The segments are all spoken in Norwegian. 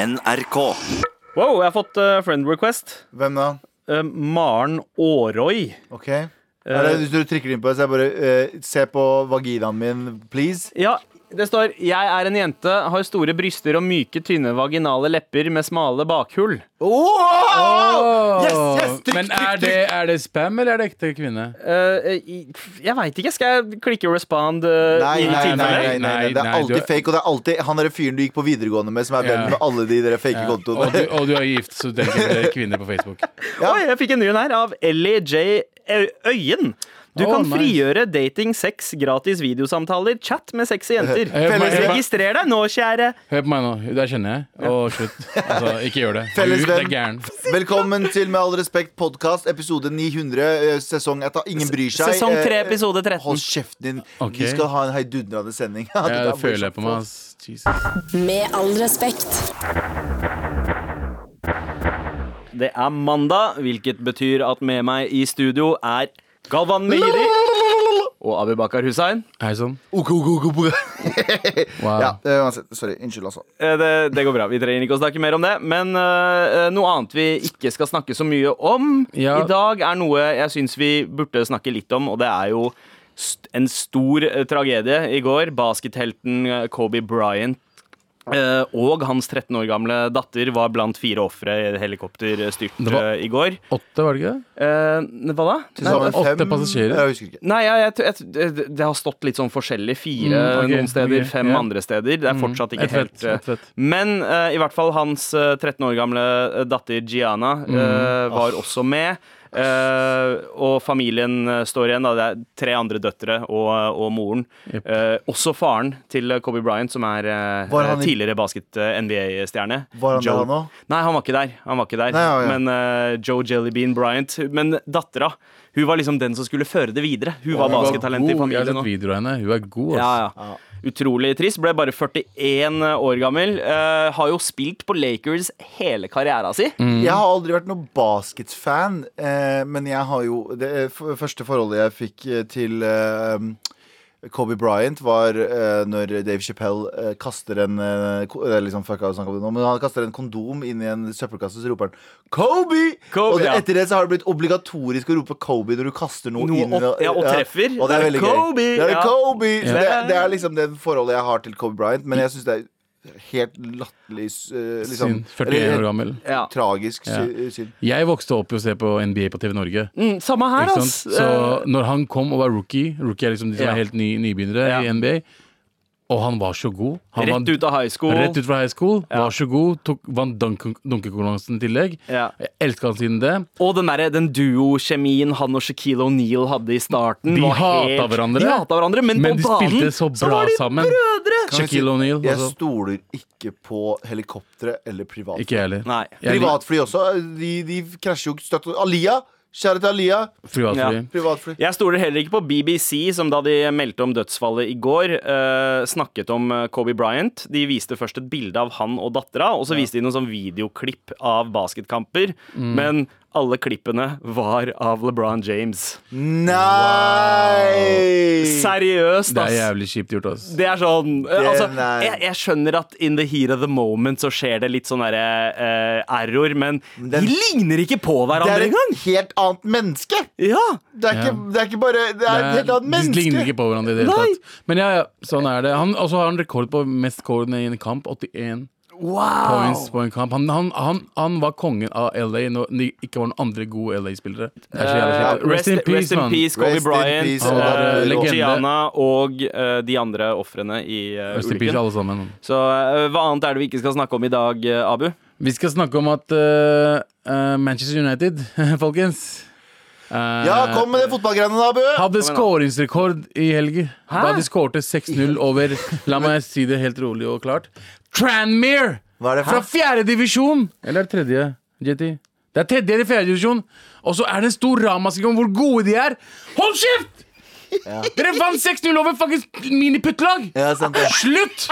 NRK. Wow, jeg har fått eh, friend request. Hvem da? Eh, Maren Aarøy. Ok er det, Hvis du trykker inn på det, så er det bare eh, Se på vaginaen min, please. Ja, det står 'Jeg er en jente, har store bryster og myke, tynne vaginale lepper med smale bakhull'. Oh! Yes, yes, trykk, Men er det, er det spam, eller er det ekte kvinne? Uh, jeg veit ikke. Skal jeg klikke 'respond' Uh, Nei, nei, nei, nei, nei, nei, det er Nei, du alltid er- fake. Og det er alltid han derre fyren du gikk på videregående med, som er venn Ja. med alle de der fake Ja. Og, du, kontoene. og du er gift, så du tenker kvinner på Facebook. Ja. Oi, jeg fikk en ny en her av Ellie J. Øyen. Du kan nice. frigjøre dating, sex, gratis videosamtaler, chat med sexy jenter. Registrer deg nå, kjære. hør på meg nå. Der kjenner jeg. Å, slutt. Altså, ikke gjør det. Felles Du, det venn. gæren. Velkommen til Med all respekt podkast, episode 900, eh, sesong etter Ingen bryr seg. Sesong Eh, 3, episode 13. Hold kjeften din. Okay. Vi skal ha en heidundrende sending. Ja, det må føler jeg på meg. ass. Jesus. Med all respekt. Det er mandag, hvilket betyr at med meg i studio er Galvan Mehidi og Abibakar Hussein. Hei sann. Wow. Ja, eh, uansett. Sorry. Unnskyld, altså. Eh, Det, det går bra. Vi trenger ikke å snakke mer om det. Men eh, noe annet vi ikke skal snakke så mye om Ja. i dag, er noe jeg syns vi burde snakke litt om, og det er jo st en stor eh, tragedie i går. Baskethelten eh, Kobe Bryant og hans 13 år gamle datter var blant fire ofre i et helikopterstyrt Det var- eh, i går. Åtte, var det ikke det? Eh, hva da? Tilsammen åtte passasjerer. Jeg husker ikke. Nei, jeg, jeg, jeg, det, har stått litt sånn forskjellig. Fire Mm, okay, noen steder, okay, fem yeah. andre steder. Det er fortsatt ikke Et fett, helt eh, fett. Men eh, i hvert fall hans eh, 13 år gamle datter datter Gianna Mm. eh, var også med. Eh, og familien eh, står igjen. Da. Det er tre andre døtre og, og moren. Yep. Eh, også faren til Kobe Bryant, som er eh, tidligere basket-NBA-stjerne. Var han der, nå? Nei, han var ikke der. Han var ikke der. Nei, ja, ja. Men eh, Joe Jellybean Bryant Men dattera hun var liksom den som skulle føre det videre. Hun var baskettalent i familien. Hun er god. Ja, ja. Utrolig trist. Ble bare 41 år gammel. Uh, har jo spilt på Lakers hele karriera si. Mm. Jeg har aldri vært noen basketfan, uh, men jeg har jo Det eh, første forholdet jeg fikk til eh, Kobe Bryant var uh, når Dave Chappelle uh, kaster en er liksom fuck, nå, men han kaster en kondom inn i en søppelkasse, så roper han 'Kobe!' Kobe, og det, ja. etter det så har det blitt obligatorisk å rope 'Kobe' når du kaster noe, Noe inn og, ja, og treffer. Og det er veldig Kobe, gøy. Det er ja. Kobe! Det, det er liksom det forholdet jeg har til Kobe Bryant, men jeg syns det er helt latterlig uh, liksom, Synd. 41 år gammel. Ja. Tragisk Ja. synd. Jeg vokste opp i å se på NBA på TV Norge. Mm, samme her, sant? Så når han kom og var rookie Rookie er liksom de som Ja. er helt ny, nybegynnere Ja. i NBA. Og han var så god. Han Rett ut av high school. Rett ut fra high school. Ja. Var så god. Tok, vant dunk- i tillegg. Ja. Jeg elska han siden det. Og den, der, den duo-kjemien han og Shaquille O'Neal hadde i starten De hata hverandre. De hata hverandre, men, Men på de banen spilte så bra var de sammen. brødre! Shaquille O'Neal. Jeg Altså. stoler ikke på helikoptre eller privatfly. Ikke heller. Nei. Privatfly også. De, de krasjer jo støtt. Alia! Kjære til Alia. Privatfly. Ja. Privatfly. Jeg stoler heller ikke på BBC, som da de meldte om dødsfallet i går, eh, snakket om eh, Kobe Bryant. De viste først et bilde av han og dattera, og så viste de noen sånn videoklipp av basketkamper. Mm. Men alle klippene var av LeBron James. Nei! Seriøst, Det er jævlig kjipt gjort, ass. Det er sånn det, altså, jeg, jeg skjønner at in the heat of the moment så skjer det litt sånn derre uh, error, men Den- de ligner ikke på hverandre Det er et engang! helt annet menneske! Ja. Det er, ikke, Ja. det er ikke bare Det er et helt annet de ligner ikke på hverandre i det hele tatt. Men ja, ja, sånn er det. Han også har han rekord på mest kårene i en kamp. 81 points på en kamp. Han, han, han, han var kongen av LA når det ikke var noen andre gode LA-spillere. Er jævlig Eh, rest, rest in peace, Kobe Rest in Bryant, peace, Han var, eh. Gianna og uh, de andre ofrene i uh, Rest in peace, alle sammen. Så hva annet er det vi ikke skal snakke om i dag, Abu? Vi skal snakke om at Manchester United, folkens Ja, kom med det fotballgreiene, da, Bø! Hadde skåringsrekord i helgen. Da de skårte 6-0 over La meg si det helt rolig og klart. Tranmere! Hva er det Fra fjerde divisjon! Eller er tredje? JT? Det er tredje eller fjerde divisjon. Og så er det en stor ramaskrik om hvor gode de er. Hold kjeft! Dere vant 6-0 over fuckings miniputtlag! Ja, sant det. Slutt!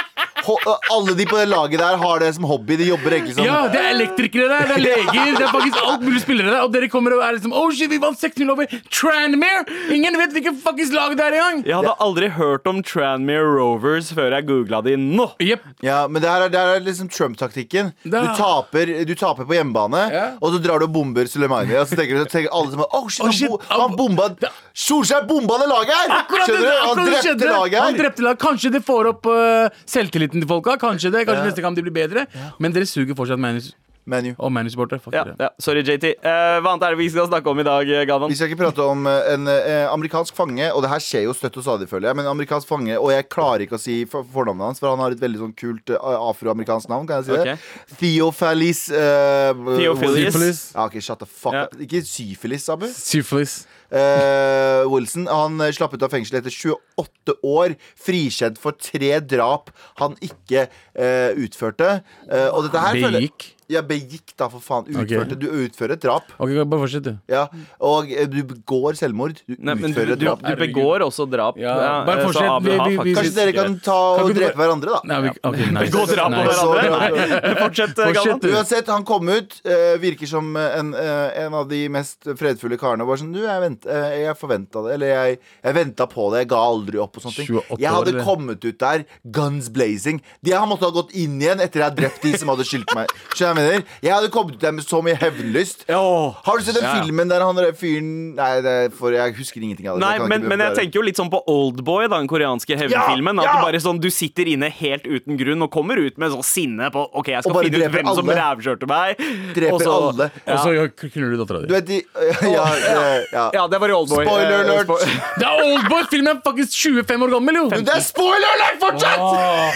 Ho- Alle de på det laget der har det som hobby. De jobber egentlig som Ja, det er elektrikere der, det er leger, det er faktisk alt mulig spillere der. Og dere kommer og er liksom Oh shit, vi vant 6-0 over Tranmere! Ingen vet hvilket fuckings lag det er engang! Jeg hadde aldri hørt om Tranmere Rovers før jeg googla de nå. Yep. Ja, men det her er, det her er liksom Trump-taktikken. Du, taper- du taper på hjemmebane, Ja. og så drar du og bomber Sulemani. Og så tenker, så tenker alle som Oh shit, Oh, shit. han, bo, han bomba Solskjær bomba det laget her! Akkurat det, Skjønner du? Han drepte laget Han drepte lag. Kanskje det får opp uh, selvtilliten til folka. Kanskje det, kanskje Ja. neste kamp de blir bedre. Men dere suger fortsatt Manus Menu. og Manus-supportere. Ja, ja, sorry, JT. Uh, hva annet er det vi skal snakke om i dag, Galvan? Vi skal ikke prate om eh, en uh, amerikansk fange, og det her skjer jo støtt og stadig, føler jeg. Men amerikansk fange, Og jeg klarer ikke å si for fornavnet hans, for han har et veldig sånn kult uh, afroamerikansk navn. Kan jeg si det? Ok. Theophilis uh, Theophilis. Ja, ok, shut the fuck Ja. up. Ikke syfilis, Abu. Syphilis. Eh, Wilson han slapp ut av fengsel etter 28 år, frikjent for tre drap han ikke uh, utførte. Uh, og dette her føler- Begikk. Ja, begikk, da, for faen. Utførte. Utførte. Du utfører et drap. Ok, bare fortsett, du. Ja, Og eh, du begår selvmord. Du Nei, men du, utfører et du, drap. du begår også drap. Ja, Ja, bare eh, så fortsett. Abu Vi- har vi- vi- faktisk- Kanskje dere kan ta Kan og du drepe hverandre, da. Nei, vi, ok, nice. Begå drap på Nice. hverandre? Nei. Fortsett, Fortsett, Galvan. du. Uansett, han kom ut, eh, virker som en, eh, en av de mest fredfulle karene. Bare sånn, du, jeg, vent, eh, jeg forventa det, eller jeg, jeg venta på det, jeg ga aldri opp og sånne ting. 28 Jeg hadde år, eller? kommet ut der, guns blazing. De han måtte ha gått inn igjen etter jeg hadde drept de som hadde skyldt meg. Skjønner jeg mener? Jeg hadde kommet ut der med så mye hevnlyst. Oh, Har du sett den Ja, ja. filmen der han der fyren Nei, det er for jeg husker ingenting av det. Nei, Jeg men, men jeg tenker jo litt sånn på Oldboy, den koreanske hevnfilmen. Ja, At du bare sånn, du sitter inne helt uten grunn og kommer ut med sånn sinne på OK, jeg skal finne ut hvem hvem som alle. rævkjørte meg. Dreper Også, alle. Ja. Og så knuller du dattera Du di. vet de Ja, ja, ja. ja, det var i Oldboy. Spoiler Eh, alert! spo- Det er Oldboy! Filmen er faktisk 25 år gammel, jo! Men det er spoiler alert fortsatt! Åh.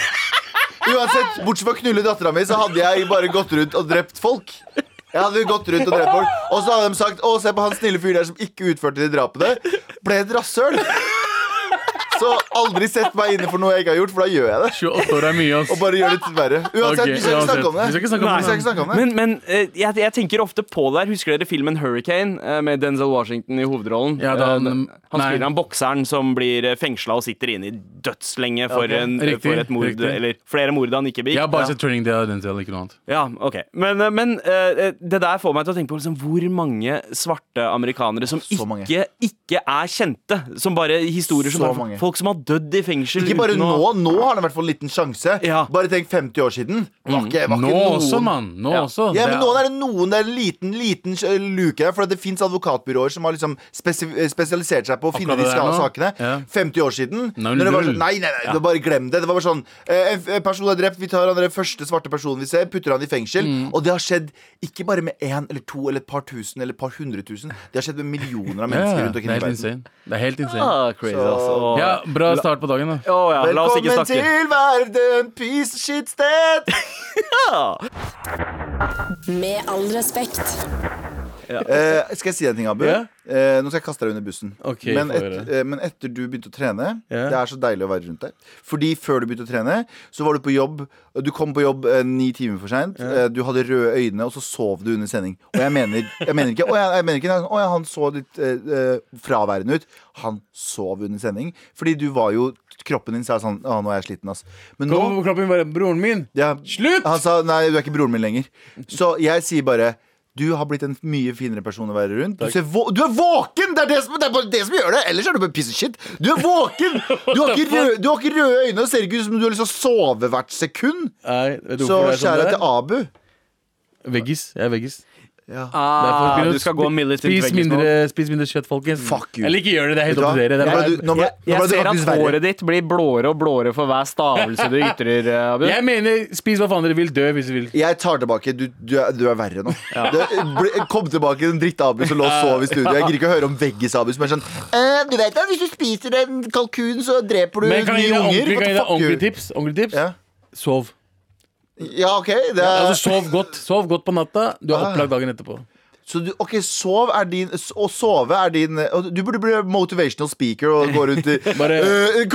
Uansett, bortsett fra å knulle dattera mi, så hadde jeg bare gått rundt og drept folk. Jeg hadde gått rundt Og drept folk Og så hadde de sagt Å, se på han snille fyren der som ikke utførte de drapene. Ble et rasshøl. Så aldri sett meg inne for noe jeg ikke har gjort, for da gjør jeg det. 28 år er mye, ass. Og bare gjør det verre. Uansett, okay, vi skal ikke snakke om det. Vi skal ikke snakke om Nei, det. snakke om det. Men, men eh, jeg, jeg tenker ofte på det der. Husker dere filmen Hurricane eh, med Denzel Washington i hovedrollen? Ja, da han- Eh, han nei. spiller han bokseren som blir fengsla og sitter inne i dødslenge for, Ok, en, riktig, for et mord, riktig. eller flere mord han ikke Jeg har bare Ja. sett Turning Day av Denzel, ikke noe annet. Ja, ok Men, eh, men eh, det der får meg til å tenke på liksom, hvor mange svarte amerikanere som Så mange. ikke, ikke er kjente. Som bare historier som Så bare, mange. Folk som har dødd i fengsel Ikke bare uten nå. å Nå har han i hvert fall en liten sjanse. Ja. Bare tenk 50 år siden. Var ikke, var Nå noen også, mann. Nå Ja. også. Ja, men er- nå er det noen Det er en liten, liten eh, luke der. For det fins advokatbyråer som har liksom spesi spesialisert seg på å finne de det der sakene. Ja. 50 år siden. Når det var sånn, nei, nei, nei, det bare glem det. Det var bare sånn eh, En person er drept, vi tar han den første svarte personen vi ser, putter han i fengsel. Mm. Og det har skjedd ikke bare med én eller to eller et par tusen eller et par hundre tusen. Det har skjedd med millioner av mennesker ja, rundt det omkring er i helt verden. insane. Det er helt insane. ah, crazy, Så- altså. Ja, Bra start på dagen, da. Å, ja, La oss ikke Velkommen snakke. til verden, piece shit sted! Ja. Med all respekt. Eh, skal jeg si en ting, Abu? Ja. Eh, nå skal jeg kaste deg under bussen. Okay, men, et, eh, men etter du begynte å trene Ja. Det er så deilig å være rundt deg. Fordi før du begynte å trene, så var du på jobb Du kom på jobb eh, ni timer for seint. Eh, du hadde røde øyne, og så sov du under sending. Og jeg mener, jeg mener ikke Å, jeg, jeg mener ikke Å, ja, han så litt eh, fraværende ut. Han sov under sending. Fordi du var jo Kroppen din sa sånn Å, nå er jeg sliten, ass. Men nå kroppen min, bare broren min. ja, Slutt! Han sa nei, du er ikke broren min lenger. Så jeg sier bare du har blitt en mye finere person å være rundt. Du, ser du er våken! Det er, det, som, det er bare det som gjør det! Ellers er du bare piss shit. Du er våken! Du har ikke røde, du har ikke røde øyne og ser ikke ut som du har lyst til å sove hvert sekund. Nei, Så sånn kjære til? Abu. Veggis. Jeg er veggis. Ja. Ah, du skal gå militant spis mindre, spis mindre kjøtt, folkens. Fuck you. Eller ikke gjør det. Det er helt opp til dere. Jeg, du- Jeg, jeg ser at håret ditt blir blåere og blåere for hver stavelse du ytrer, eh, Abu. Jeg mener, spis hva faen dere vil. Dø hvis dere vil. Jeg tar tilbake. Du, du, er, du er verre nå. Det, bli, kom tilbake, den dritt-Abu som lå og sov i studio. Jeg gidder ikke å høre om veggis-Abu som er sånn eh, Du vet da, hvis du spiser en kalkun, så dreper du nye unger. Men kan jeg gi deg ordentlige tips? Ordentlig tips? Ja. Sov. Ja, OK. Det er, Altså, sov godt. Sov godt på natta. Du er Ah. opplagt dagen etterpå. Så du, ok, sov er din Å sove er din Du burde bli motivational speaker og gå rundt i Bare- uh,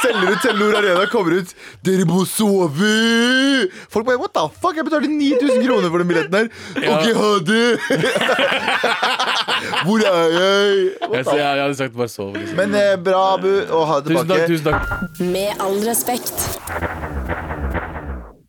Selger ut Telenor Arena, kommer ut 'Dere må sove!' Folk bare 'What the fuck? Jeg betalte 9000 kroner for den billetten her.' OK, ha det! Hvor er jeg? Jeg, jeg, jeg hadde sagt bare sov. Liksom. Men eh, bra, Abu, og ha deg Tusen takk. tilbake. tusen takk Med all respekt.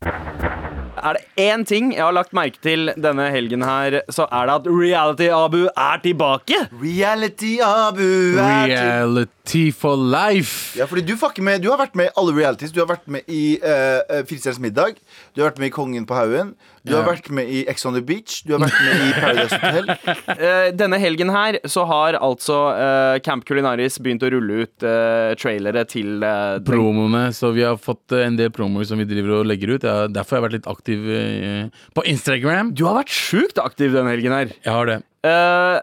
Er det én ting jeg har lagt merke til denne helgen her, så er det at Reality-Abu er tilbake! Reality, Abu. er Reality for life. Ja, fordi du, med, du har vært med i alle realities. Du har vært med i uh, Firestjerners middag. Du har vært med i Kongen på haugen. Du har vært med i Ex on the Beach. Du har vært med i Paradise Hotel. Eh, denne helgen her så har altså eh, Camp Culinaris begynt å rulle ut eh, trailere til eh, den- Promoene, så vi har fått eh, en del promoer som vi driver og legger ut. Ja, derfor har jeg vært litt aktiv eh, på Instagram. Du har vært sjukt aktiv denne helgen her. Jeg har det. Eh,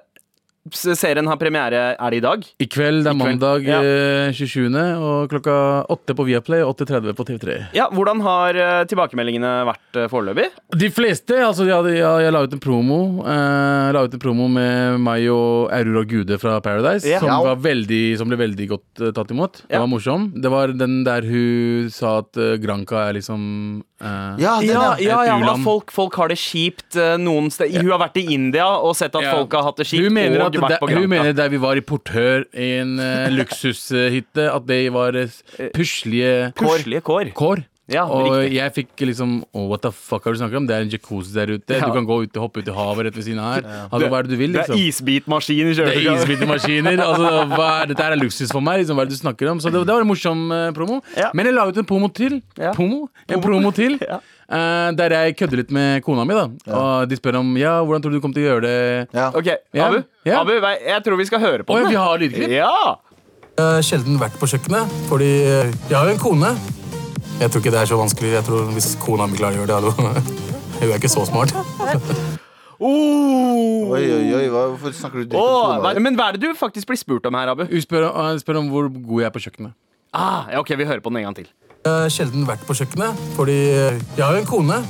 serien har premiere, er det i dag? I kveld, det er kveld, mandag ja. eh, 27., og klokka 8 på Viaplay og 8.30 på TV3. Ja, Hvordan har eh, tilbakemeldingene vært uh, foreløpig? De fleste, altså jeg, jeg, jeg la ut en promo eh, La ut en promo med meg og Aurora Gude fra Paradise, Ja. som, var veldig, som ble veldig godt eh, tatt imot. Det Ja. var morsom. Det var den der hun sa at Granka Granca er liksom eh, Ja, den, Ja, ja. ja, ja, folk, folk har det kjipt eh, noen steder. Hun har vært i India og sett at Ja. folk har hatt det kjipt. Hun mener, og at vært der, på hun mener der vi var i portør i en uh, luksushytte, at det var uh, puslige Puslige kår. kår. Ja, og riktig. jeg fikk liksom oh, What the fuck har du snakket om? Det er en jacuzzi der ute. Ja. Du kan gå ut og hoppe ut i havet rett ved siden av her. Altså, hva er det du vil, Det liksom? er isbitmaskiner i Det er isbitmaskiner. Altså, hva er, dette er luksus for meg. Liksom, hva er det du snakker om? Så det, det var en morsom uh, promo. Ja. Men jeg la ut en promo til. Ja. Promo? En promo til. Ja. eh, der jeg kødder litt med kona mi. da Og de spør om ja, hvordan tror du du kommer til å gjøre det. Ja. Ok, Ja, Abu, ja. Abu, jeg tror vi skal høre på ja, den. vi har lydklipp? Ja! Jeg har sjelden vært på kjøkkenet, fordi jeg har jo en kone. Jeg tror ikke det er så vanskelig. Jeg tror Hvis kona mi klarer å gjøre det, hallo. Hun er ikke så smart. Oh. Oi, oi, oi, hvorfor snakker du dritt om kona men hva er det du faktisk blir spurt om her, Abu? Hun spør, uh, spør om hvor god jeg er på kjøkkenet. Ah, ja, ok, vi hører på den en gang til. Jeg har sjelden vært på kjøkkenet, fordi jeg har jo en kone.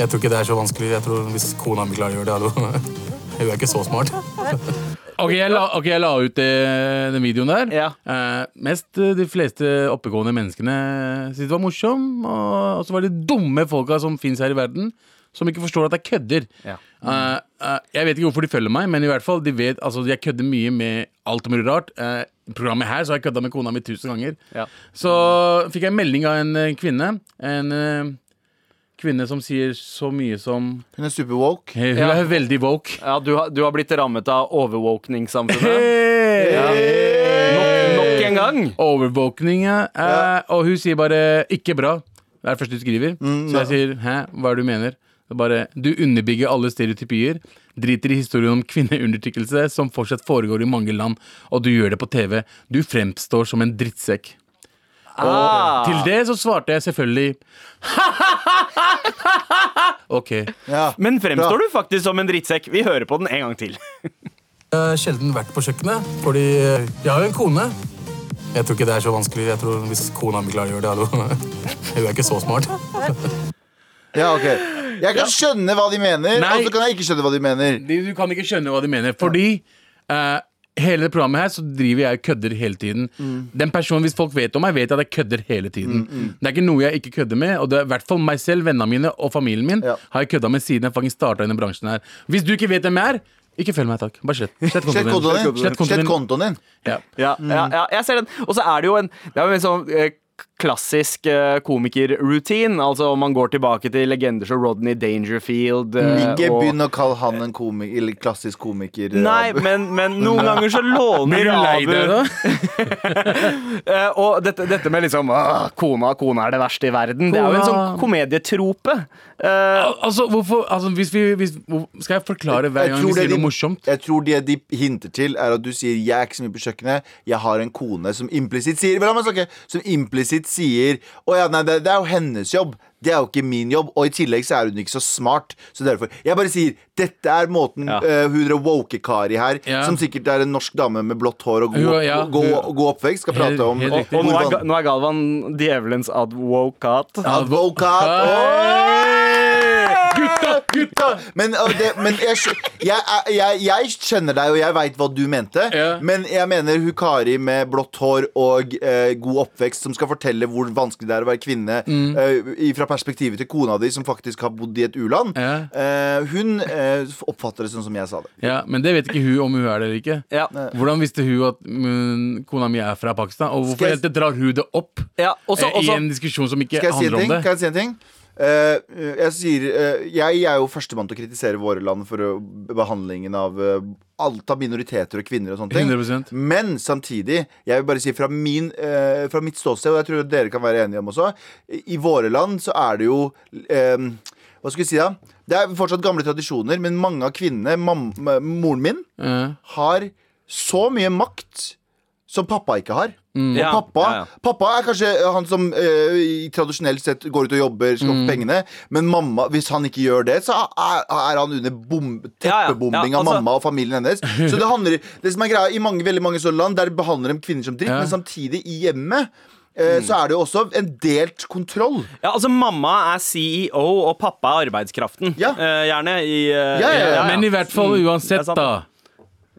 Jeg tror ikke det er så vanskelig. Jeg tror Hvis kona mi klarer å gjøre det, hallo. Hun er ikke så smart. Ok, jeg la, ok, jeg la ut det, den videoen der. Ja. Eh, mest eh, de fleste oppegående menneskene syntes det var morsom. Og, og så var det dumme folka som fins her i verden, som ikke forstår at jeg kødder. Ja. Eh, eh, jeg vet ikke hvorfor de følger meg, men i hvert fall, de vet, altså, jeg kødder mye med alt mulig rart. Eh, I programmet her så har jeg kødda med kona mi tusen ganger. Ja. Så fikk jeg en melding av en eh, kvinne. En eh, kvinne som sier så mye som Hun er super woke. Hun Ja. er veldig woke. Ja, du, har, du har blitt rammet av overwalkning-samfunnet. Ja. Nok, nok en gang. Overvåkning, ja. Eh, og hun sier bare 'ikke bra'. Det er det første hun skriver. så jeg sier 'hæ, hva er det du mener'? Det er bare, Du underbygger alle stereotypier. Driter i historien om kvinneundertrykkelse som fortsatt foregår i mange land, og du gjør det på TV. Du fremstår som en drittsekk. Ah. Til det så svarte jeg selvfølgelig OK. Ja. Men fremstår Bra. du faktisk som en drittsekk? Vi hører på den en gang til. Jeg har sjelden vært på kjøkkenet, fordi jeg har jo en kone. Jeg tror ikke det er så vanskelig. Jeg tror Hvis kona mi klarer å gjøre det, hallo. Hun er ikke så smart. ja, ok Jeg kan skjønne hva de mener, og så kan jeg ikke skjønne hva de mener. Du, du kan ikke skjønne hva de mener. Fordi eh, hele det programmet her så driver jeg og kødder hele tiden. Den personen, Hvis folk vet om meg, vet jeg at jeg kødder hele tiden. Det er ikke noe jeg ikke kødder med. Og det er i hvert fall meg selv, vennene mine og familien min Ja. har jeg kødda med siden jeg starta i denne bransjen her. Hvis du ikke vet hvem jeg er, ikke følg meg, takk. Bare slett. Slett kontoen kontoen din. Slett kontoen Slett din. kontoen din. Ja. Ja, ja, ja, jeg ser den. Og så er det jo en, det er jo en sånn eh, klassisk eh, komikerroutine. Altså om man går tilbake til legender som Rodney Dangerfield. eh, Ikke begynn å kalle han en komik, eller klassisk komiker. eh, Nei, men, men noen ganger så låner Abu? Eh, Og dette, dette med liksom «Åh, Kona, kona er det verste i verden. Det er jo en sånn komedietrope. Eh, Al- Altså, hvorfor altså, hvis vi, hvis, hvor, Skal jeg forklare hver Jeg gang vi sier noe morsomt? Jeg tror det de hinter til, er at du sier 'jeg er ikke så mye på kjøkkenet', 'jeg har en kone', som implisitt sier. Som implisitt sier 'Å ja, nei, det, det er jo hennes jobb'. Det er jo ikke min jobb. Og i tillegg så er hun ikke så smart. Så derfor Jeg bare sier dette er måten Ja. uh, hun er woke-Kari her, Ja. som sikkert er en norsk dame med blått hår og god, ja, god, hun- god oppvekst, skal prate om helt og, riktig. og nå, er, nå er Galvan djevelens advokat. Advokat Hey! Gutta, men, uh, det, men jeg, jeg, jeg, jeg kjenner deg, og jeg veit hva du mente. Ja. Men jeg mener hun Kari med blått hår og uh, god oppvekst, som skal fortelle hvor vanskelig det er å være kvinne Mm. uh, fra perspektivet til kona di, som faktisk har bodd i et u-land. Ja. Eh, hun eh, oppfatter det sånn som jeg sa det. Ja, Men det vet ikke hun om hun er det eller ikke. Ja. Hvordan visste hun at mm, kona mi er fra Pakistan? Og hvorfor jeg- drar hun det opp Ja, også, også, i en diskusjon som ikke handler si om det? Kan jeg si en ting? Eh, jeg sier eh, Jeg er jo førstemann til å kritisere våre land for behandlingen av uh, alt av minoriteter og kvinner og sånne ting. 100 Men samtidig, jeg vil bare si fra, min, eh, fra mitt ståsted, og jeg tror dere kan være enige om også, i, våre land så er det jo eh, Hva skal vi si da? Det er fortsatt gamle tradisjoner, men mange av kvinnene, moren min, har så mye makt som pappa ikke har. Og Ja, pappa, ja, ja. pappa er kanskje han som eh, tradisjonelt sett går ut og jobber, skaffer pengene. Men mamma, hvis han ikke gjør det, så er, er han under bom, Ja, ja, teppebombing ja, av altså- mamma og familien hennes. Så det handler Det som er greia I mange, veldig mange sånne land Der behandler de kvinner som dritt, Ja. men samtidig i hjemmet eh, så er det jo også en delt kontroll. ja, altså Mamma er CEO, og pappa er arbeidskraften. Ja. Eh, gjerne i eh, Ja, ja, ja. Men i hvert fall Mm, uansett, da.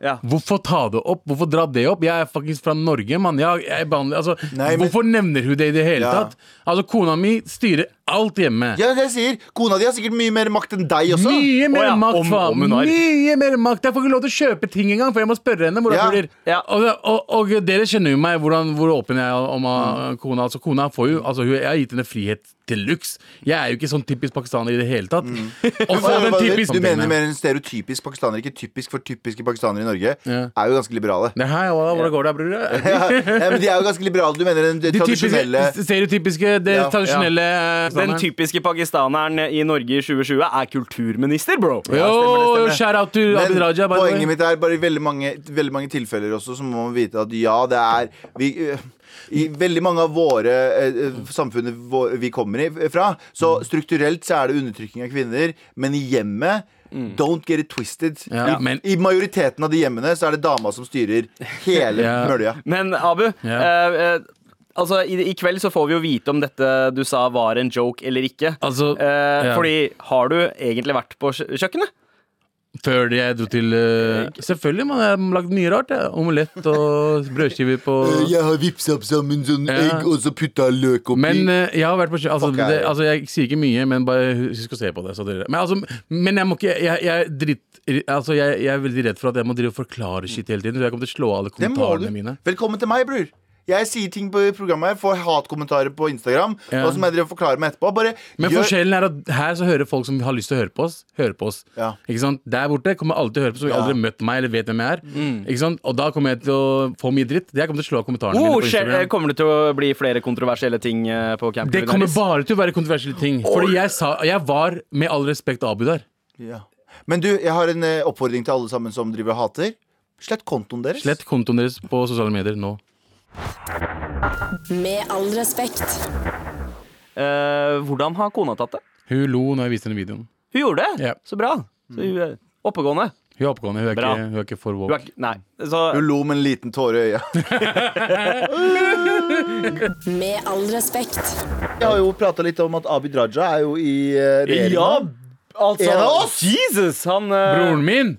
Ja. Hvorfor ta det opp? Hvorfor dra det opp? Jeg er faktisk fra Norge, mann. Jeg, jeg behandler, altså, Hvorfor nevner hun det i det hele Ja. tatt? Altså, Kona mi styrer alt hjemme. Ja, det jeg sier Kona di har sikkert mye mer makt enn deg også. Mye mer Å ja, makt, om- faen! om hun har. Mye mer makt Jeg får ikke lov til å kjøpe ting engang, for jeg må spørre henne. Hvordan Ja. blir- Ja. Og, og, og dere kjenner jo meg, hvordan, hvor åpen jeg er om uh, Mm. kona. Altså, kona får jo, altså, hun, jeg har gitt henne frihet til luks. Jeg er jo ikke sånn typisk pakistaner i det hele tatt. Mm. Og få den typisk Du mener mer en stereotypisk pakistaner, ikke typisk for typiske pakistanere i Norge. Ja. Er jo ganske liberale. Nei, her, hva- Hvordan går det, bror? ja, ja, men de er jo ganske liberale. Du mener den De typiske, tradisjonelle stereotypiske, det Ja, tradisjonelle Den typiske pakistaneren i Norge i 2020 er kulturminister, bro. Ja, stemmer det, stemmer. to Men Abid Raja. by the way. poenget mitt er bare i veldig mange, veldig mange tilfeller også, så må man vite at ja, det er vi, I veldig mange av våre eh, samfunn vi kommer fra, så strukturelt så er det undertrykking av kvinner, men i hjemmet Don't get it twisted. Ja, I, men- I majoriteten av de hjemmene så er det dama som styrer hele yeah. mølja. Men Abu, Ja. eh, eh, altså, i, i kveld så får vi jo vite om dette du sa var en joke eller ikke. Altså, Eh, ja. Fordi har du egentlig vært på kjøkkenet? Før jeg dro til uh, Selvfølgelig, man. Har lagd mye rart. Ja. Omelett og brødskiver på Jeg har vippsa opp sammen sånn Ja. egg, og så putta løk oppi. Men uh, jeg har vært på kjø- altså, det, altså, Jeg sier ikke mye, men bare husk å se på det. Så dere. Men, altså, men jeg må ikke Jeg, jeg, dritt, altså, jeg, jeg er veldig redd for at jeg må drive og forklare shit hele tiden. Så jeg kommer til å slå alle kommentarene mine. Velkommen til meg, bror. Jeg sier ting på programmet her, får hatkommentarer på Instagram. Ja. Og så må jeg drive og forklare meg etterpå. Bare Men gjør- forskjellen er at her så hører folk som har lyst til å høre på oss, høre på oss. Ja. Ikke sant? Der borte kommer alle til å høre på oss, og har Ja. aldri møtt meg eller vet hvem jeg er. Ikke sant? Og da kommer jeg til å få mye dritt. Jeg kommer til å slå av kommentarene Oh, mine på Instagram. kommer det til å bli flere kontroversielle ting eh, på campen? Det kommer bare til å være kontroversielle ting. Fordi jeg sa Jeg var, med all respekt, Abu der. Ja. Men du, jeg har en eh, oppfordring til alle sammen som driver og hater. Slett kontoen deres. Slett kontoen deres på sosiale medier nå. Med all respekt. Eh, hvordan har kona tatt det? Hun lo når jeg viste henne videoen. Hun gjorde det? Ja. Så bra. Så hun er oppegående. Hun er oppegående. Hun er Bra. ikke, hun er ikke for Hun er, woke. ikke- nei. Så Hun lo med en liten tåre i øya. Med all respekt. Vi har jo prata litt om at Abid Raja er jo i regjeringen Ja, altså En av oss! Jesus! Han eh, Broren min!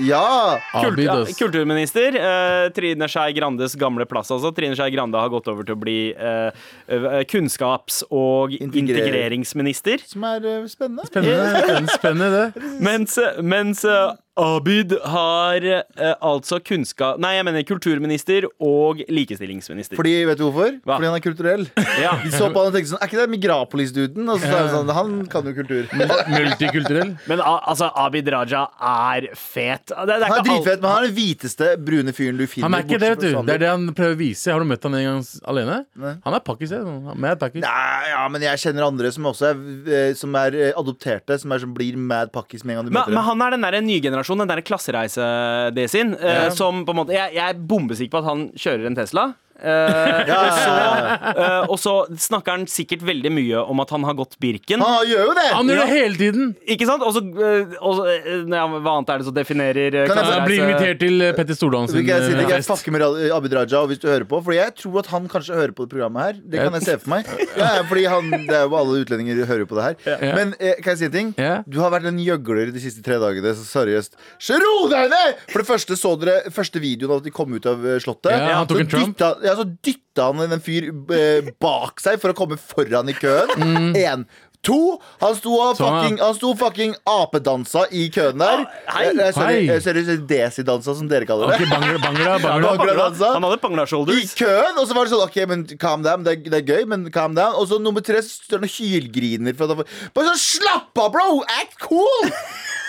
Ja. Kult, ja, kulturminister. eh, Trine Skei Grandes gamle plass, altså. Trine Skei Grande har gått over til å bli eh, eh, kunnskaps- og Integrer- integreringsminister. Som er eh, spennende. Spennende, spennende det. Mens, mens eh, Abid har eh, altså kunnskap... Nei, jeg mener kulturminister og likestillingsminister. Fordi, vet du hvorfor? Hva? Fordi han er kulturell. ja. De så på han og tenkte sånn Er ikke det Migrapolis-duden? Og så sa han sånn Han kan jo kultur. Multikulturell. Men a- altså, Abid Raja er fet. Det, det er Han er ikke alt- dritfett, men han er den hviteste brune fyren du finner. Han er ikke det, vet du. fra Det er det han prøver å vise. Har du møtt han en gang s- alene? Nei. Han er pakkis, jeg. Mad pakkis. Nei, ja, men jeg kjenner andre som også er, eh, som er eh, adopterte, som, er, som blir mad pakkis med en gang du Men, møter men dem. han er den der nye generasjonen, den der klassereise-det sin. eh, Ja. Som på en måte Jeg, jeg er bombesikker på at han kjører en Tesla. Eh, og, så, eh, og så snakker han sikkert veldig mye om at han har gått Birken. Han gjør jo det! Han gjør det hele tiden! Ikke sant? Og så, eh, ja, Hva annet er det som definerer Kan jeg Jeg klassereise? invitert til Petter Stordalen sin jeg si det? Jeg fucker med Abid Raja hvis du hører på. Fordi jeg tror at han kanskje hører på det programmet her. Det kan jeg se for meg. Ja, ja, fordi han, det er jo Alle utlendinger hører jo på det her. Ja. Men kan jeg si en ting? Ja. Du har vært en gjøgler de siste tre dagene. Så seriøst. Så ro deg ned! For det første så dere første videoen av at de kom ut av Slottet. Ja, han tok en Trump. dytta, ja, så dytta han en fyr eh, bak seg for å komme foran i køen. Én. To, han sto og Mm. Så han- fucking, han sto fucking apedansa i køen der. hei. Eh, eh, Sorry, Hei. eh, sorry, desidansa, som dere kaller det. Okay, bangla, bangla, bangla. bangla. Han hadde bangla shoulders. I køen, og så var det sånn OK, men calm down. Det er, det er gøy, men calm down. Og så nummer tre så står han og hylgriner. For at han, bare sånn, slapp av, bro! Act cool!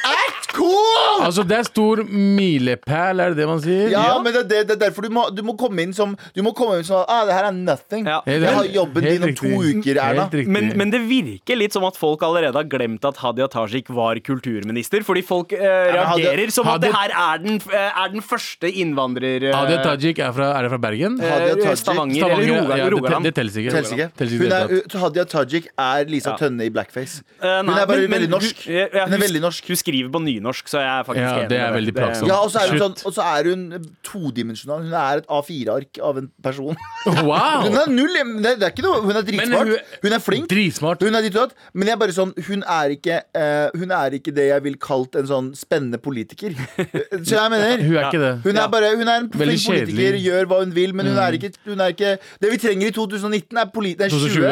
Act cool! Altså, det er stor milepæl, er det det man sier? Ja, men det, det, det er derfor du må, du må komme inn som Du må komme inn som ah, det her er nothing. Ja. Helt- Jeg har jobben helt din om to riktig. uker, Erna. Helt riktig. Men, men det virker litt som at folk allerede har glemt at Hadia Tajik var kulturminister. Fordi folk eh, Hadia- reagerer som at det her er den, eh, er den første innvandrer... eh, Hadia Tajik er fra, er det fra Bergen? eh, Hadia Tajik. Stavanger, Stavanger, eller Rogaland. ja, det, Rogaland. det telles ikke. Tels ikke. Telles Hun er, hele. Hadia Tajik er Lisa Ja. Tønne i blackface. Eh, Hun nei, er bare men- men veldig norsk. Hun, ja, Hun er veldig norsk. Hun skriver på nynorsk, så jeg er faktisk Ja, enig. det er med veldig plagsomt. Ja, og så er hun, sånn, og så er hun todimensjonal. Hun er et A4-ark av en person. Wow! Hun er null det, det er ikke noe Hun er dritsmart. hun- Hun er flink. Dritsmart. Hun er ditt men jeg er bare sånn Hun er ikke uh, Hun er ikke det jeg vil kalt en sånn spennende politiker. Så jeg mener Hun er ikke det. Hun er bare Hun er en Veldig flink politiker, gjør hva hun vil, men hun er, ikke, hun er ikke Det vi trenger i 2019, er, poli, er, 20,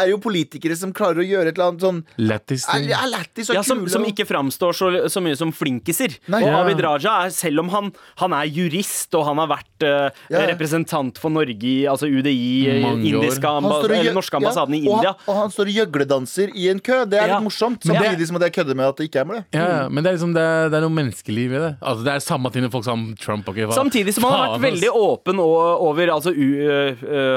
er jo politikere som klarer å gjøre et eller annet sånn Lættis ting. Ja, som, som ikke framstår så, så mye som flinkiser. Nei. og Ja. Abid Raja er, selv om han, han er jurist og han har vært uh, Ja, representant for Norge i altså UDI, eh, indiske ambas amba, eller norske ambassaden i India. Og han, og han står og gjøgledanser i en kø. Det er Ja. litt morsomt. Men det- Samtidig som at jeg kødder med at det ikke er med det. Men det er liksom det er, det er noe menneskeliv i det. Altså, det er samme ting med folk som Trump. Okay, Samtidig som han har vært veldig åpen over altså, u,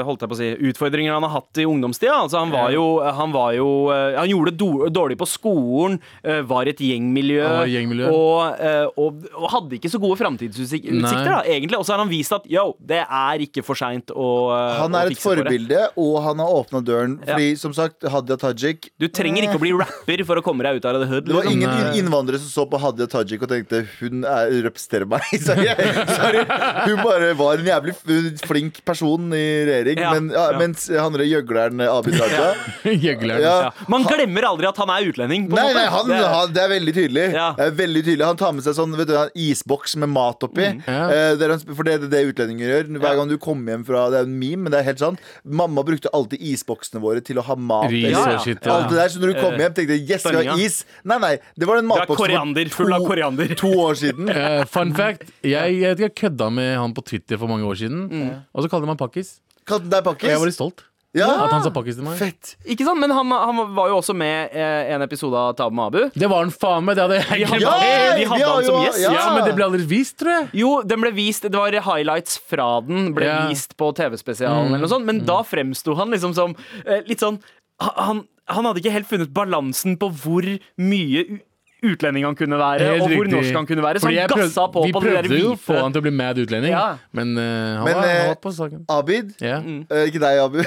holdt jeg på å si, utfordringer han har hatt i ungdomstida. Altså, han, var jo, han var jo uh, Han gjorde det dårlig på skolen, var i et gjengmiljø, gjengmiljø. Og, øh, og, og hadde ikke så gode framtidsutsikter, da, egentlig. Og så har han vist at yo, det er ikke for seint å, Han Han å er et forbilde, for og han har åpna døren. Ja. Fordi, som sagt, Hadia Tajik Du trenger ikke å bli rapper for å komme deg ut av det hood. Det var liksom. ingen Nei. innvandrere som så på Hadia Tajik og tenkte hun er, representerer meg. Sorry. Sorry. Hun bare var en jævlig flink person i regjering. Ja. Men, ja, Ja. mens han gjøgleren Abid Raja Gjøgleren. Ja. Ja. Man glemmer aldri at han er utlending. På Nei, nei, han, han, det er veldig tydelig. Ja. Det er veldig tydelig Han tar med seg sånn vet du, en isboks med mat oppi. Ja. Eh, det er for det er det utlendinger gjør. Hver gang du kommer hjem fra Det er en meme, men det er helt sant. Mamma brukte alltid isboksene våre til å ha mat. Ris eller- Ja, ja. og shit. Alt det Ja. der, så når du kom hjem, tenkte jeg yes, vi har is. Nei, nei, det var en Det matboks som var koriander, full av koriander. to år siden. Uh, fun fact. Jeg, jeg, kødda med han på Twitter for mange år siden, Mm. og så kalte han meg pakkis. Kalte deg Og jeg var litt stolt. Ja, At han sa pakkis til meg. fett. Ikke sant? Men han, han var jo også med eh, en episode av Tabu med Abu. Det var han faen meg. Det hadde jeg glemt. Ja, vi hadde vi han som gjest. Ja, men det ble aldri vist, tror jeg. Jo, den ble vist, det var highlights fra den ble Ja. vist på TV-spesialen, eller noe sånt, men da fremsto han liksom som eh, litt sånn han, han hadde ikke helt funnet balansen på hvor mye utlending han kunne være, Helt og hvor riktig. norsk han kunne være. Så Fordi han prøvde- gassa på Vi på det der prøvde jo å få hvite han til å bli mad utlending, Ja. men eh, han, Men, var, han eh, var på saken. Abid. Ja. Eh, ikke deg, Abu.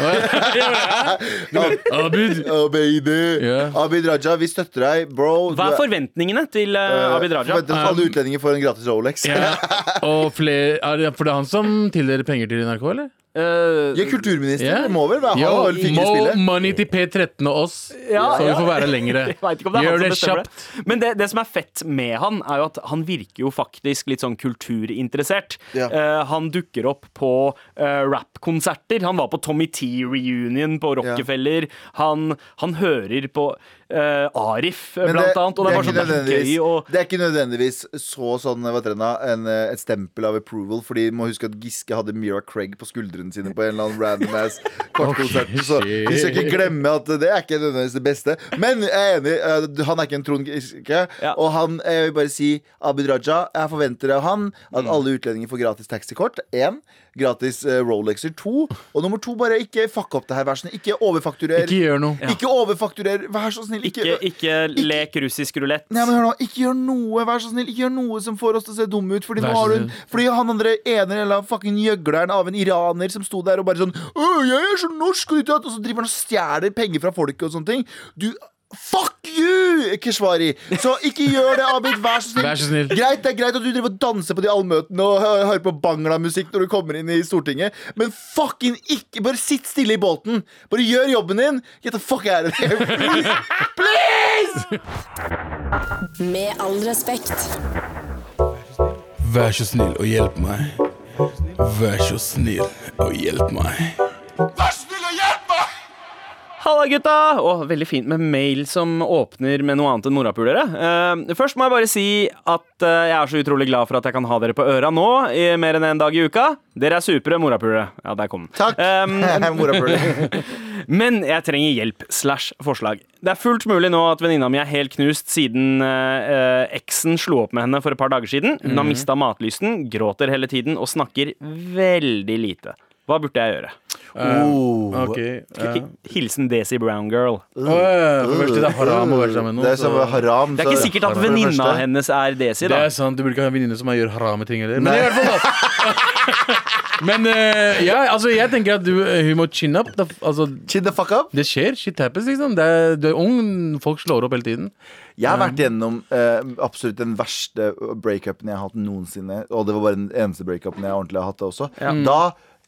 Abid! Abid. Ja. Abid Raja, vi støtter deg, bro. Hva er forventningene til eh, Abid Raja? Forventer at alle utlendinger får en gratis Rolex. Ja. Og flere, er det, for det er han som tildeler penger til NRK, eller? Eh, Ja, kulturminister. Yeah. Må vel være har vel finger i Mo spillet. money til P13 og oss, Ja, så vi får være lengre. Jeg vet ikke om det er Gjør det kjapt. Men det, det som er fett med han, er jo at han virker jo faktisk litt sånn kulturinteressert. Ja. Uh, han dukker opp på uh, rappkonserter. Han var på Tommy T-reunion på Rockefeller. Han, han hører på eh, Arif, det, blant annet. Og det er sånn det er så nødvendigvis- gøy og... det er ikke nødvendigvis så sånn hva nå, en, eh, et stempel av approval. Fordi må huske at Giske hadde Mira Craig på skuldrene sine på en eller annen random ass kortkonsert. okay. Så vi skal ikke glemme at det er ikke nødvendigvis det beste. Men jeg er enig. eh, Han er ikke en Trond Giske. Ja. Og han, jeg vil bare si Abid Raja, jeg forventer av han at Mm. alle utlendinger får gratis taxikort. Én. Gratis eh, Rolexer. To. Og nummer to, bare ikke fuck opp det her, vær så snill. Ikke overfakturer. Ikke gjør noe. Ikke overfakturer, vær så snill. Ikke, ikke lek russisk rulett. Nei, men hør nå, Ikke gjør noe vær så snill Ikke gjør noe som får oss til å se dumme ut. Fordi, nå har hun, fordi han andre ene eller fucking gjøgleren av en iraner som sto der og bare sånn Å, jeg er så norsk, og, og så driver han og stjeler penger fra folket og sånne ting. Du Fuck Keshvari! Så ikke gjør det, Abid. Vær så snill. Vær så snill. Greit, Det er greit at du driver og danser på de allmøtene og hører på bangla-musikk når du kommer inn i Stortinget, men fucking ikke Bare sitt stille i båten. Bare gjør jobben din. Get the fuck out of here. Please! Please! Med all respekt. Vær så snill og hjelp meg. Vær så snill og hjelp meg. Vær så snill og hjelp! Halla, gutta! Og veldig fint med mail som åpner med noe annet enn morapulere. Uh, først må jeg bare si at uh, jeg er så utrolig glad for at jeg kan ha dere på øra nå i mer enn én en dag i uka. Dere er supre morapulere. Ja, der kom den. Takk. Um. Men jeg trenger hjelp slash forslag. Det er fullt mulig nå at venninna mi er helt knust siden eh, eh, eksen slo opp med henne for et par dager siden. Hun har mista matlysten, gråter hele tiden og snakker veldig lite. Hva burde jeg gjøre? Uh, okay. uh. Hilsen Desi Brown Girl. Uh, ja, det er haram å være sammen med Det er noen. som så- haram. Det er ikke sikkert at venninna hennes er Desi, Det er sant, Du burde ikke ha en venninne som gjør harame ting heller. Men Nei. i hvert fall Men eh, ja, altså jeg tenker at du, eh, hun må chin up. Da, altså, Chin the fuck up. det skjer. Shit happens, liksom. Det er, du er ung, folk slår opp hele tiden. Jeg har vært gjennom eh, absolutt den verste breakupen jeg har hatt noensinne. Og det var bare den eneste breakupen jeg ordentlig har hatt også. også. Da,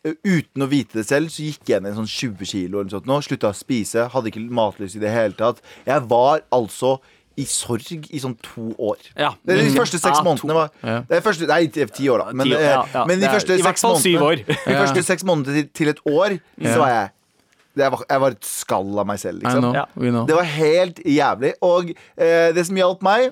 uten å vite det selv, så gikk jeg ned sånn 20 kilo eller noe sånt nå. Slutta å spise, hadde ikke matlyst i det hele tatt. Jeg var altså i sorg i sånn to år. Ja. Det De første seks Ja, månedene var Ja. det er første, Nei, ti år, da. Men, eh, ja, ja. men de er første seks månedene år. De første seks månedene til, til et år, Ja. så var jeg jeg var, jeg var et skall av meg selv, liksom. know, know. Det var helt jævlig. Og eh, det som hjalp meg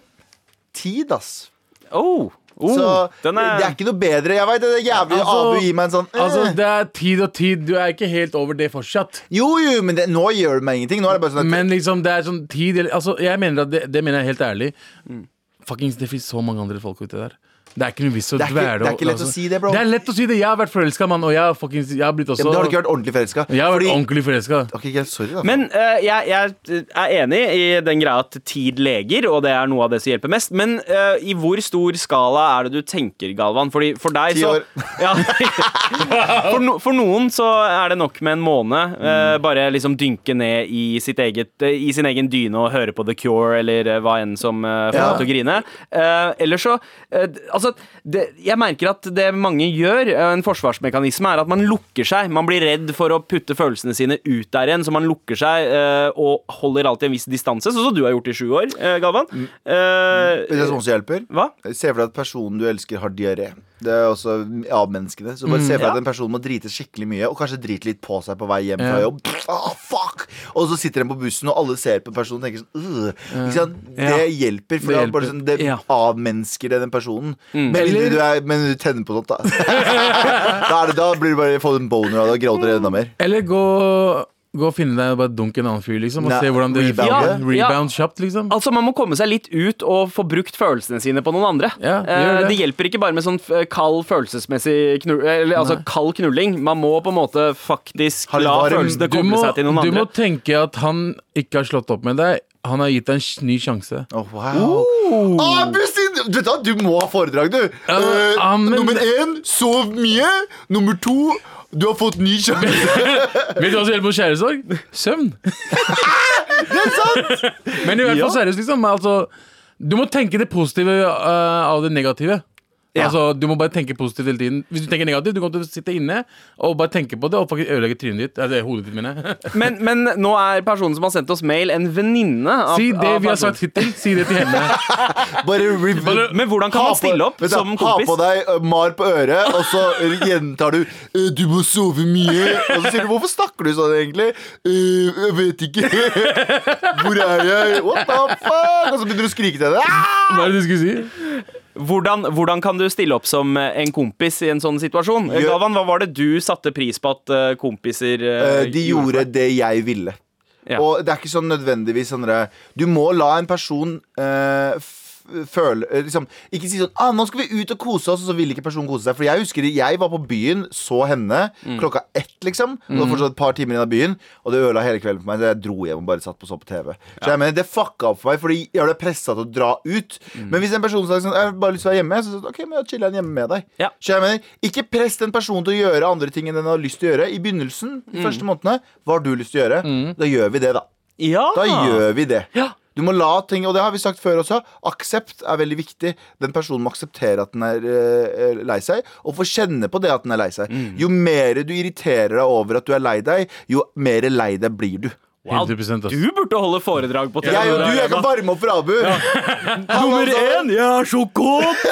Tid, ass. Oh, oh, Så den er, det er ikke noe bedre. Jeg vet, det er jævlig Altså- Abu gir meg en sånn eh. Altså, det er tid og tid. Du er ikke helt over det fortsatt. Jo, jo, men det, nå gjør det meg ingenting. Nå er det bare sånn at Men liksom, det er sånn tid Altså, jeg mener at det, det mener jeg helt ærlig. Fuckings, det finnes så mange andre folk ute der. Det er ikke noe vits å Det er ikke- dvæle det er ikke lett å altså. si det, bro. Det er lett å si det. Jeg har vært forelska, mann, og jeg har, fucking, jeg har blitt ja, men Da har du ikke vært ordentlig forelska. Jeg har vært ordentlig forelska. Ok, greit, sorry, da. Men eh, jeg, jeg er enig i den greia at tid leger, og det er noe av det som hjelper mest. Men eh, i hvor stor skala er det du tenker, Galvan? Fordi for deg Ti så år. Ja. for, no, for noen så er det nok med en måned. eh, bare liksom dynke ned i, sitt eget, eh, i sin egen dyne og høre på The Cure eller eh, hva enn som uh, får Ja. deg til å grine. Uh, eller så eh, d- Altså, det, jeg merker at det mange gjør, eh, en forsvarsmekanisme, er at man lukker seg. Man blir redd for å putte følelsene sine ut der igjen, så man lukker seg uh, og holder alltid en viss distanse, sånn som du har gjort i sju år, eh, Galvan. Eh, Vet du som også hjelper? hva? Se for deg at personen du elsker, har diaré. Det er også avmenneskene. Så bare se for deg Ja. at en person må drite skikkelig mye, og kanskje drite litt på seg på vei hjem fra jobb. Ah, fuck! Og så sitter den på bussen, og alle ser på personen og tenker sånn uh, sant? Ja. Det hjelper, for Det det, er bare sånn, det Ja. avmennesker det den personen. Men, Eller- du er, men du tenner på noe, da. da, det, da blir du bare få en boner av det og gråter enda mer. Eller gå, gå og finne deg og bare dunke en annen fyr, liksom. Og Nei, se hvordan det rebound. Ja, ja. Rebound kjapt, liksom. Altså, Man må komme seg litt ut og få brukt følelsene sine på noen andre. Ja, det, gjør det. det hjelper ikke bare med sånn kald følelsesmessig knull, eller, altså kald knulling. Man må på en måte faktisk la følelsene komme må, seg til noen andre. du må tenke at han ikke har slått opp med deg. Han har gitt deg en ny sjanse. Åh, wow. Oh. sin du du må ha foredrag, du. Uh, uh, Nummer én, sov mye. Nummer to, du har fått ny sjanse. Vet du hva som hjelper mot kjærlighetssorg? Søvn. det er sant! Men i hvert fall seriøst, liksom. Altså, du må tenke det positive uh, av det negative. Ja. Altså, Du må bare tenke positivt hele tiden. Hvis du tenker negativt, du kommer til å sitte inne og bare tenke på det og faktisk ødelegge trynet ditt. Altså, hodet ditt, mener. Men, men nå er personen som har sendt oss mail, en venninne av Si det av vi har sagt hittil. Si det til henne. Bare, bare, Men hvordan kan man stille opp på, som Ha kompis? på deg uh, mar på øret, og så gjentar du uh, 'Du må sove mye'. Og så sier du 'Hvorfor snakker du sånn, egentlig?' «Uh, 'Jeg vet ikke'. 'Hvor er jeg?' 'What the fuck?' Og så begynner du å skrike til henne. Hva er det du skulle si? Hvordan, hvordan kan du stille opp som eh, en kompis i en sånn situasjon? Gjør- Galvan, hva var det du satte pris på at eh, kompiser eh, De gjorde det jeg ville. Ja. Og det er ikke sånn nødvendigvis sånn Du må la en person uh, føle eh, liksom, Ikke si sånn ah, 'Nå skal vi ut og kose oss', og så vil ikke personen kose seg. For jeg husker jeg var på byen, så henne klokka ett, liksom. Og det var fortsatt et par timer igjen av byen, og det ødela hele kvelden for meg. Så jeg dro hjem og bare satt på så på TV. Så jeg mener, Det fucka opp for meg, fordi jeg ble pressa til å dra ut. Men hvis en person sa sånn 'Jeg har bare lyst til å være hjemme', så sa jeg OK, men da chiller jeg hjemme med deg. Ja. Så jeg mener, Ikke press den personen til å gjøre andre ting enn den har lyst til å gjøre. I begynnelsen, de første månedene, hva har du lyst til å gjøre? Da gjør vi det, da. Ja. Da gjør vi det. Ja. Du må la ting, og det har vi sagt før også, aksept er veldig viktig. Den personen må akseptere at den er uh, lei seg, og få kjenne på det at den er lei seg. Jo mer du irriterer deg over at du er lei deg, jo mer lei deg blir du. Wow, 100% ass. du burde holde foredrag på TV. Jeg og du, jeg kan varme opp for Abu. Nummer én, jeg er så kåt!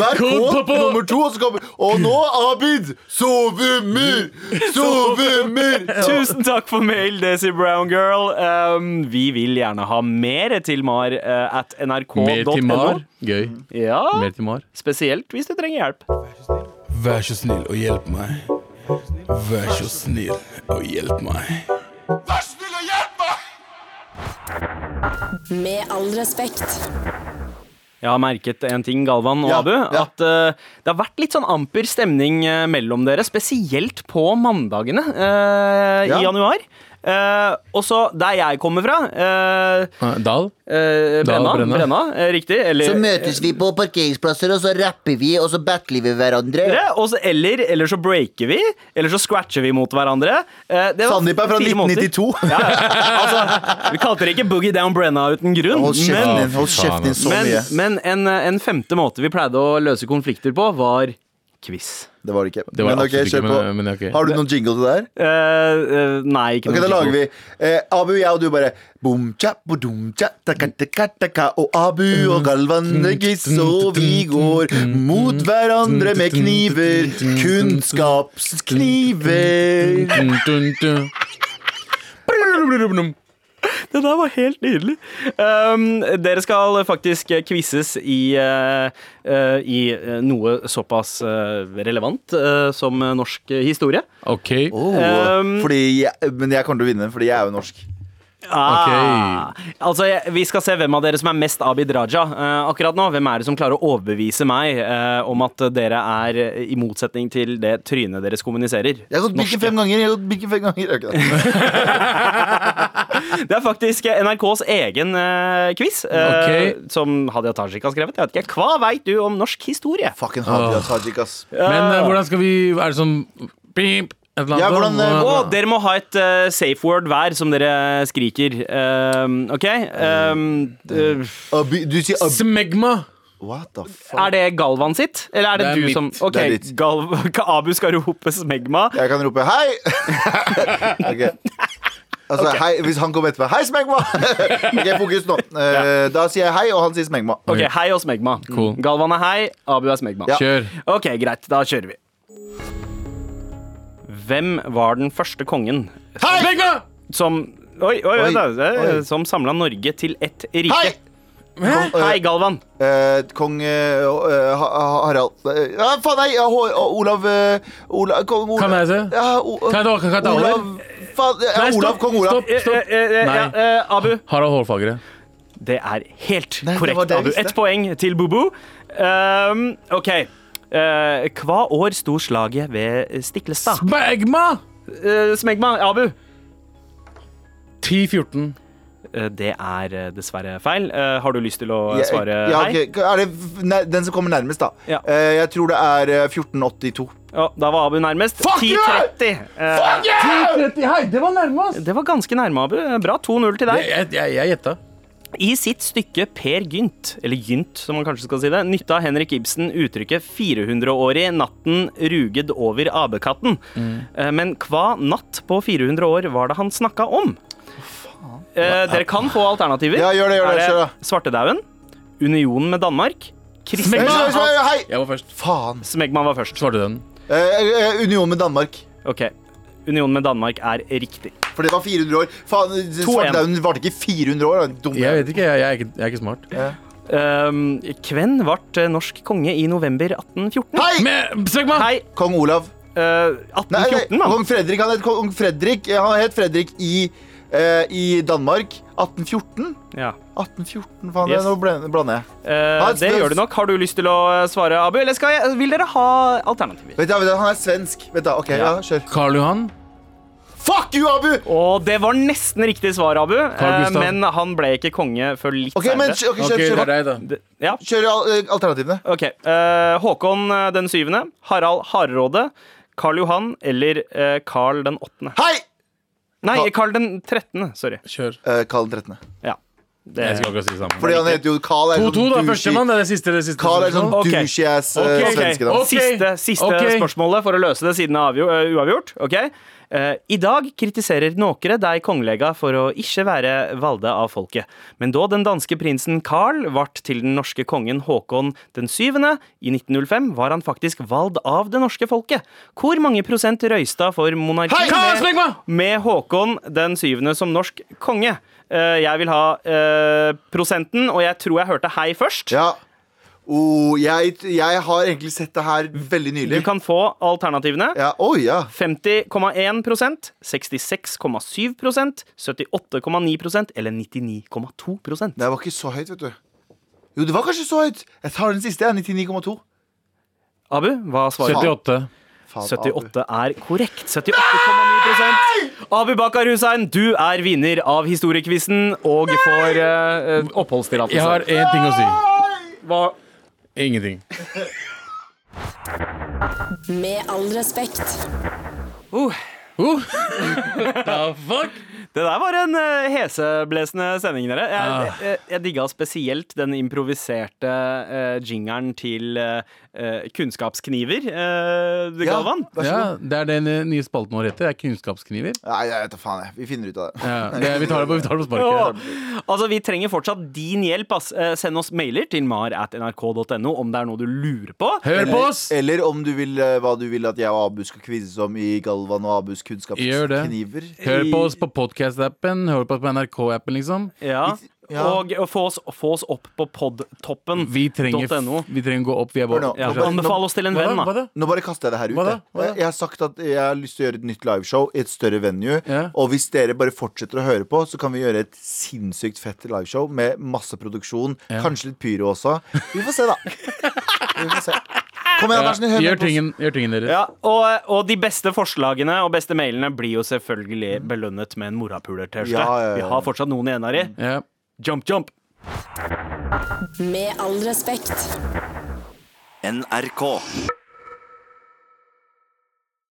Vær kåt nummer to, og så kommer Og nå, Abid! Sove Sovemur! Sove mer! Tusen takk for mail, Desi Brown Girl. Um, vi vil gjerne ha mer til mar uh, at Mer til mar. nrk.no. Gøy. Ja, Mer til mar. spesielt hvis du trenger hjelp. Vær så snill og hjelp meg. Vær så snill og hjelp meg. Med all respekt. Jeg har merket en ting, Galvan og Ja, Abu. ja. At uh, det har vært litt sånn amper stemning uh, mellom dere, spesielt på mandagene uh, Ja. i januar. Eh, og så der jeg kommer fra, eh, Ah, Dal? Uh, Brenna, Brenna. Brenna eh, riktig. Eller, Så møtes vi på parkeringsplasser, og så rapper vi, og så battler vi hverandre. og så- eller, eller så breaker vi, eller så scratcher vi mot hverandre. Eh, det var Sandeep er fra 1992. Ja, altså, vi kalte det ikke Boogie Down Brenna uten grunn. Hold kjeften kjeften men, men en, en femte måte vi pleide å løse konflikter på, var quiz. Det var det ikke. Det var men ok, kjør på. men- men ok. Har du noen jingle til det her? Uh, eh, nei, ikke Ok, noe da lager vi eh, Abu, jeg og du bare Boom, tja, bodum, tja, taka, taka, taka, Og Abu og Galvan legges Og vi går mot hverandre med kniver Kunnskapskniver. Det der var helt nydelig. Um, dere skal faktisk quizzes i, uh, uh, i eh, noe såpass eh, relevant som norsk historie. OK. oh, Um, fordi jeg, Men jeg kommer til å vinne, fordi jeg er jo norsk Ah, altså, Vi skal se hvem av dere som er mest Abid Raja uh, akkurat nå. Hvem er det som klarer å overbevise meg uh, om at dere er eh, i motsetning til det trynet deres kommuniserer? Jeg har gått bikken fem ganger Jeg har gått fem ganger. Det er faktisk NRKs egen uh, quiz, eh, Ok. som Hadia Tajik har skrevet. Jeg vet ikke, Hva veit du om norsk historie? Fucking Hadia Tajik, ass Men hvordan skal vi Er det sånn annet? Ja, hvordan, Og dere må ha et uh, safe word hver som dere skriker. Um, OK? Um, Du sier Abu Smegma! What the fuck? er det Galvan sitt, eller er det, Det er du mitt. som OK, Det er ditt. Gal Abu skal rope smegma. Jeg kan rope hei okay. Altså, hei, hvis han kommer etterpå Hei, Smegma! ok, fokus nå Eh, Da sier jeg hei, og han sier Smegma OK, hei og smegma. Cool. Galvan er hei, Abu er smegma. Ja. Kjør. OK, greit. Da kjører vi. Hvem var den første kongen Hei! som Oi, oi, oi, da, oi. Som samla Norge til ett rike? Hei! Kong, Hei, eh, Galvan. eh, Kong eh, eh, Ha- Ha- Harald eh, Ja, faen, nei ja, Ho- Olav eh, Olav Kong Olav Kan jeg se? Ja, o, Kan jeg ta- kan jeg ta over? Olav Faen, ja, Nei, stopp, Olav, kong Olav stopp. Eh, eh, eh, Nei. ja, eh, Abu. Harald Hårfagre. Det er helt Nei, det korrekt, det jeg Abu. visste. Ett poeng til Bubu. Um, OK. Eh, hva år sto slaget ved Stiklestad? Smegma! Uh, Smegma, Abu. 10-14. Eh, det er eh, dessverre feil. Eh, har du lyst til å Ja, svare ja, hei? okay. Er det nei, den som kommer nærmest, da? Ja. Eh, jeg tror det er eh, 1482. Ja, da var Abu nærmest. Fuck you! 10-30. Eh, 10-30, hei, det var nærmest! det var ganske nærme, Abu. Bra. 2-0 til deg. Jeg, jeg, jeg gjetta. I sitt stykke Per Gynt, eller Gynt som man kanskje skal si det, nytta Henrik Ibsen uttrykket 400-årig natten ruged over abekatten. Mm. Men hva natt på 400 år var det han snakka om? Eh, dere kan få alternativer. Ja, gjør det, gjør det, er det. Svartedauden? Unionen med Danmark? Smegman Hei. Jeg var først. Faen. Smegman var først. Svarte. Eh, eh, Union med Danmark. Ok. Unionen med Danmark er riktig. For det var 400 år. Faen, Svartedauden varte ikke 400 år. da, Dumme. Jeg vet ikke, jeg, jeg, er, ikke, jeg er ikke smart. Um, Kven ble norsk konge i november 1814? Hei! Men, meg! Hei, Kong Olav. uh, Nei, nei, 1814, mann. kong Fredrik. Han het kong Fredrik. Han het Fredrik i uh, i Danmark. 1814? Ja. 1814, faen, Yes. nå blander jeg. Uh, Nei, det gjør du nok. Har du lyst til å svare, Abu? Eller skal jeg, vil dere ha alternativer? Vet du, vet du, han er svensk. Vent da, ok, ja, Ja. kjør. Karl Johan. Fuck you, Abu! Og det var nesten riktig svar, Abu. Eh, men han ble ikke konge før litt Ok, men kjør, okay, kjør, kjør, det kjør, da. Ja, kjør al- eh, alternativene. ok. Eh, Håkon den syvende, Harald Hardråde, Karl Johan eller Karl den åttende. Hei! Nei, Karl- Karl den trettende. Sorry. Kjør. Uh, Karl den 13. Ja. Det, Jeg skal ikke si sammen. Fordi han heter jo Carl. er 2-2, da. sånn douchey- Førstemann. Det er det siste. Det siste Carl er sånn okay. Ok. douchey-ass uh, Ok, ok. svenske Okay. Siste, siste spørsmålet for å løse det siden det er avgjort. uavgjort. ok? Eh, I dag kritiserer nokre deg kongelega for å ikke være valde av folket. Men da den danske prinsen Carl ble til den norske kongen Håkon den syvende i 1905, var han faktisk valgt av det norske folket. Hvor mange prosent røysta for monarki med, med Håkon den syvende som norsk konge? Eh, jeg vil ha eh, prosenten, og jeg tror jeg hørte hei først. Ja. Oh, jeg, jeg har egentlig sett det her veldig nylig. Du kan få alternativene. Ja, oh, ja. 50,1% 66,7% 78,9% eller 99,2% Det var ikke så høyt, vet du. Jo, det var kanskje så høyt. Jeg tar den siste. jeg, 99,2. Abu, hva svarer du? 78. Faen, Abu. 78 er korrekt. 78,9% Abu Bakar Hussein, du er vinner av historiekvissen og får uh, oppholdstillatelse. Jeg har én ting å si. Hva- Ingenting. Med all respekt. Uh, Uh. The fuck? Det der var en uh, heseblesende sending, dere. Jeg, Ah. jeg, jeg digga spesielt den improviserte uh, jingeren til eh, eh, Kunnskapskniver, uh, Ja, Galvan. vær Ja, det er den eh, nye spalten vår heter. Det er Kunnskapskniver. Nei, jeg vet da faen, jeg. Vi finner ut av det. Ja, det, vi, tar det på, vi tar det på sparket. Ja. altså, Vi trenger fortsatt din hjelp. Ass. Eh, Send oss mailer til mar at nrk.no om det er noe du lurer på. Hør på oss! Eller om du vil, eh, hva du vil at jeg og Abu skal quizes om i Galvan og Abus Gjør det. kunnskapskniver. Hør på oss på podcast-appen. Hør på oss på NRK-appen, liksom. Ja. Ja. Og, og få, oss, få oss opp på podtoppen. Vi .no. vi trenger gå opp. Vi er bare Ja, anbefal oss til en venn, da? Hva da. da? Nå bare kaster jeg det her ut. Jeg. Jeg, jeg har sagt at jeg har lyst til å gjøre et nytt liveshow i et større venue. Ja. Og hvis dere bare fortsetter å høre på, så kan vi gjøre et sinnssykt fett liveshow med masse produksjon. Ja. Kanskje litt pyro også. Vi får se, da. Vi får se. Kom igjen, hør gjør, tingen, gjør tingen deres. Ja, og, og de beste forslagene og beste mailene blir jo selvfølgelig belønnet med en morapuler-T-skjorte. Ja, ja, ja. Vi har fortsatt noen igjen, Ari. Ja. Jump, jump. Med all respekt. NRK.